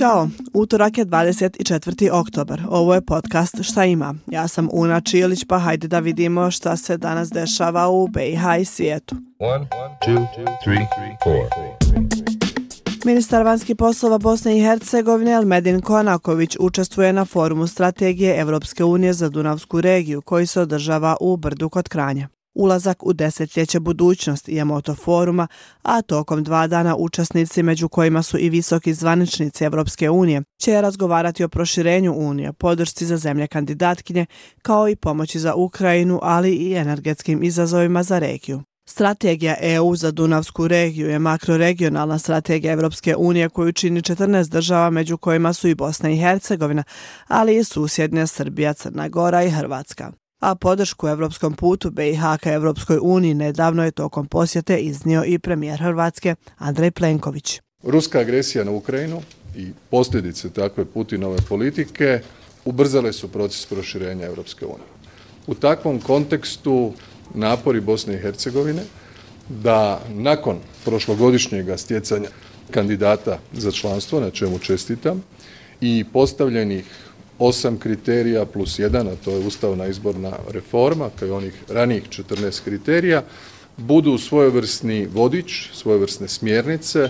Ćao, utorak je 24. oktobar. Ovo je podcast Šta ima? Ja sam Una Čilić, pa hajde da vidimo šta se danas dešava u BiH i svijetu. One, two, three, Ministar vanjskih poslova Bosne i Hercegovine Elmedin Konaković učestvuje na forumu strategije Evropske unije za Dunavsku regiju koji se održava u Brdu kod Kranja. Ulazak u desetljeće budućnosti je moto foruma, a tokom dva dana učesnici, među kojima su i visoki zvaničnici Evropske unije, će razgovarati o proširenju Unije, podršci za zemlje kandidatkinje, kao i pomoći za Ukrajinu, ali i energetskim izazovima za regiju. Strategija EU za Dunavsku regiju je makroregionalna strategija Evropske unije koju čini 14 država među kojima su i Bosna i Hercegovina, ali i susjedne Srbija, Crna Gora i Hrvatska a podršku evropskom putu BiH ka Evropskoj uniji nedavno je tokom posjete iznio i premijer Hrvatske Andrej Plenković. Ruska agresija na Ukrajinu i posljedice takve Putinove politike ubrzale su proces proširenja Evropske unije. U takvom kontekstu napori Bosne i Hercegovine da nakon prošlogodišnjeg stjecanja kandidata za članstvo, na čemu čestitam, i postavljenih osam kriterija plus jedan, a to je ustavna izborna reforma, kao i onih ranijih 14 kriterija, budu svojevrsni vodič, svojevrsne smjernice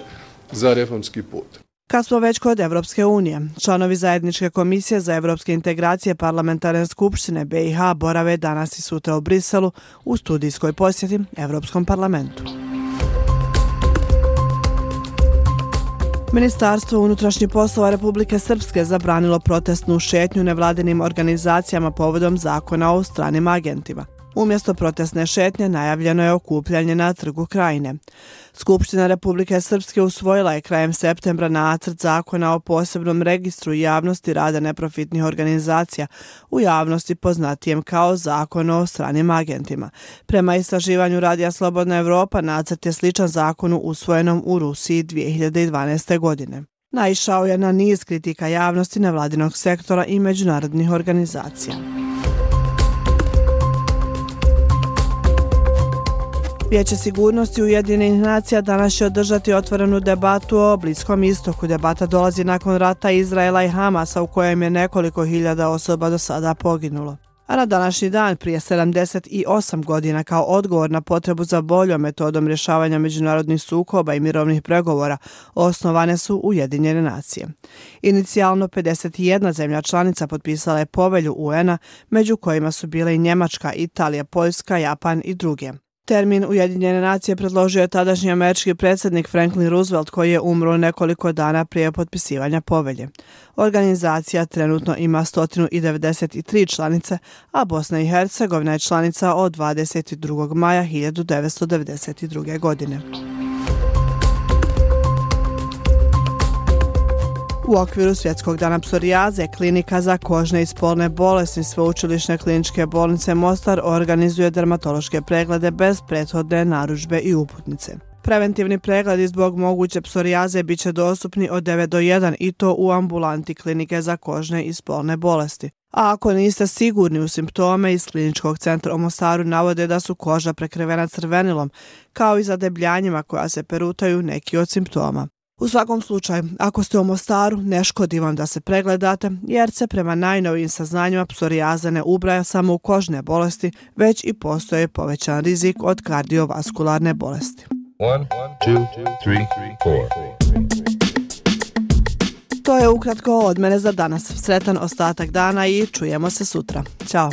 za reformski put. Kad smo već kod Evropske unije, članovi zajedničke komisije za evropske integracije parlamentarne skupštine BiH borave danas i sutra u Briselu u studijskoj posjeti Evropskom parlamentu. Ministarstvo unutrašnjih poslova Republike Srpske zabranilo protestnu šetnju nevladinim organizacijama povodom zakona o stranim agentima. Umjesto protestne šetnje najavljeno je okupljanje na trgu krajine. Skupština Republike Srpske usvojila je krajem septembra nacrt zakona o posebnom registru javnosti rada neprofitnih organizacija u javnosti poznatijem kao zakon o stranim agentima. Prema istraživanju Radija Slobodna Evropa nacrt je sličan zakonu usvojenom u Rusiji 2012. godine. Naišao je na niz kritika javnosti nevladinog sektora i međunarodnih organizacija. Vijeće sigurnosti Ujedinjenih nacija danas će održati otvorenu debatu o Bliskom istoku. Debata dolazi nakon rata Izraela i Hamasa u kojem je nekoliko hiljada osoba do sada poginulo. A na današnji dan, prije 78 godina, kao odgovor na potrebu za boljom metodom rješavanja međunarodnih sukoba i mirovnih pregovora, osnovane su Ujedinjene nacije. Inicijalno 51 zemlja članica potpisala je povelju UN-a, među kojima su bile i Njemačka, Italija, Poljska, Japan i druge. Termin Ujedinjene nacije predložio je tadašnji američki predsjednik Franklin Roosevelt koji je umro nekoliko dana prije potpisivanja povelje. Organizacija trenutno ima 193 članice, a Bosna i Hercegovina je članica od 22. maja 1992. godine. U okviru Svjetskog dana psorijaze, klinika za kožne i spolne bolesti Sveučilišne kliničke bolnice Mostar organizuje dermatološke preglede bez prethodne naručbe i uputnice. Preventivni pregledi zbog moguće psorijaze bit će dostupni od 9 do 1 i to u ambulanti klinike za kožne i spolne bolesti. A ako niste sigurni u simptome iz kliničkog centra u Mostaru navode da su koža prekrivena crvenilom, kao i zadebljanjima koja se perutaju neki od simptoma. U svakom slučaju, ako ste u Mostaru, ne škodi vam da se pregledate, jer se prema najnovijim saznanjima psorijaza ne ubraja samo u kožne bolesti, već i postoje povećan rizik od kardiovaskularne bolesti. One, two, three, to je ukratko od mene za danas. Sretan ostatak dana i čujemo se sutra. Ćao!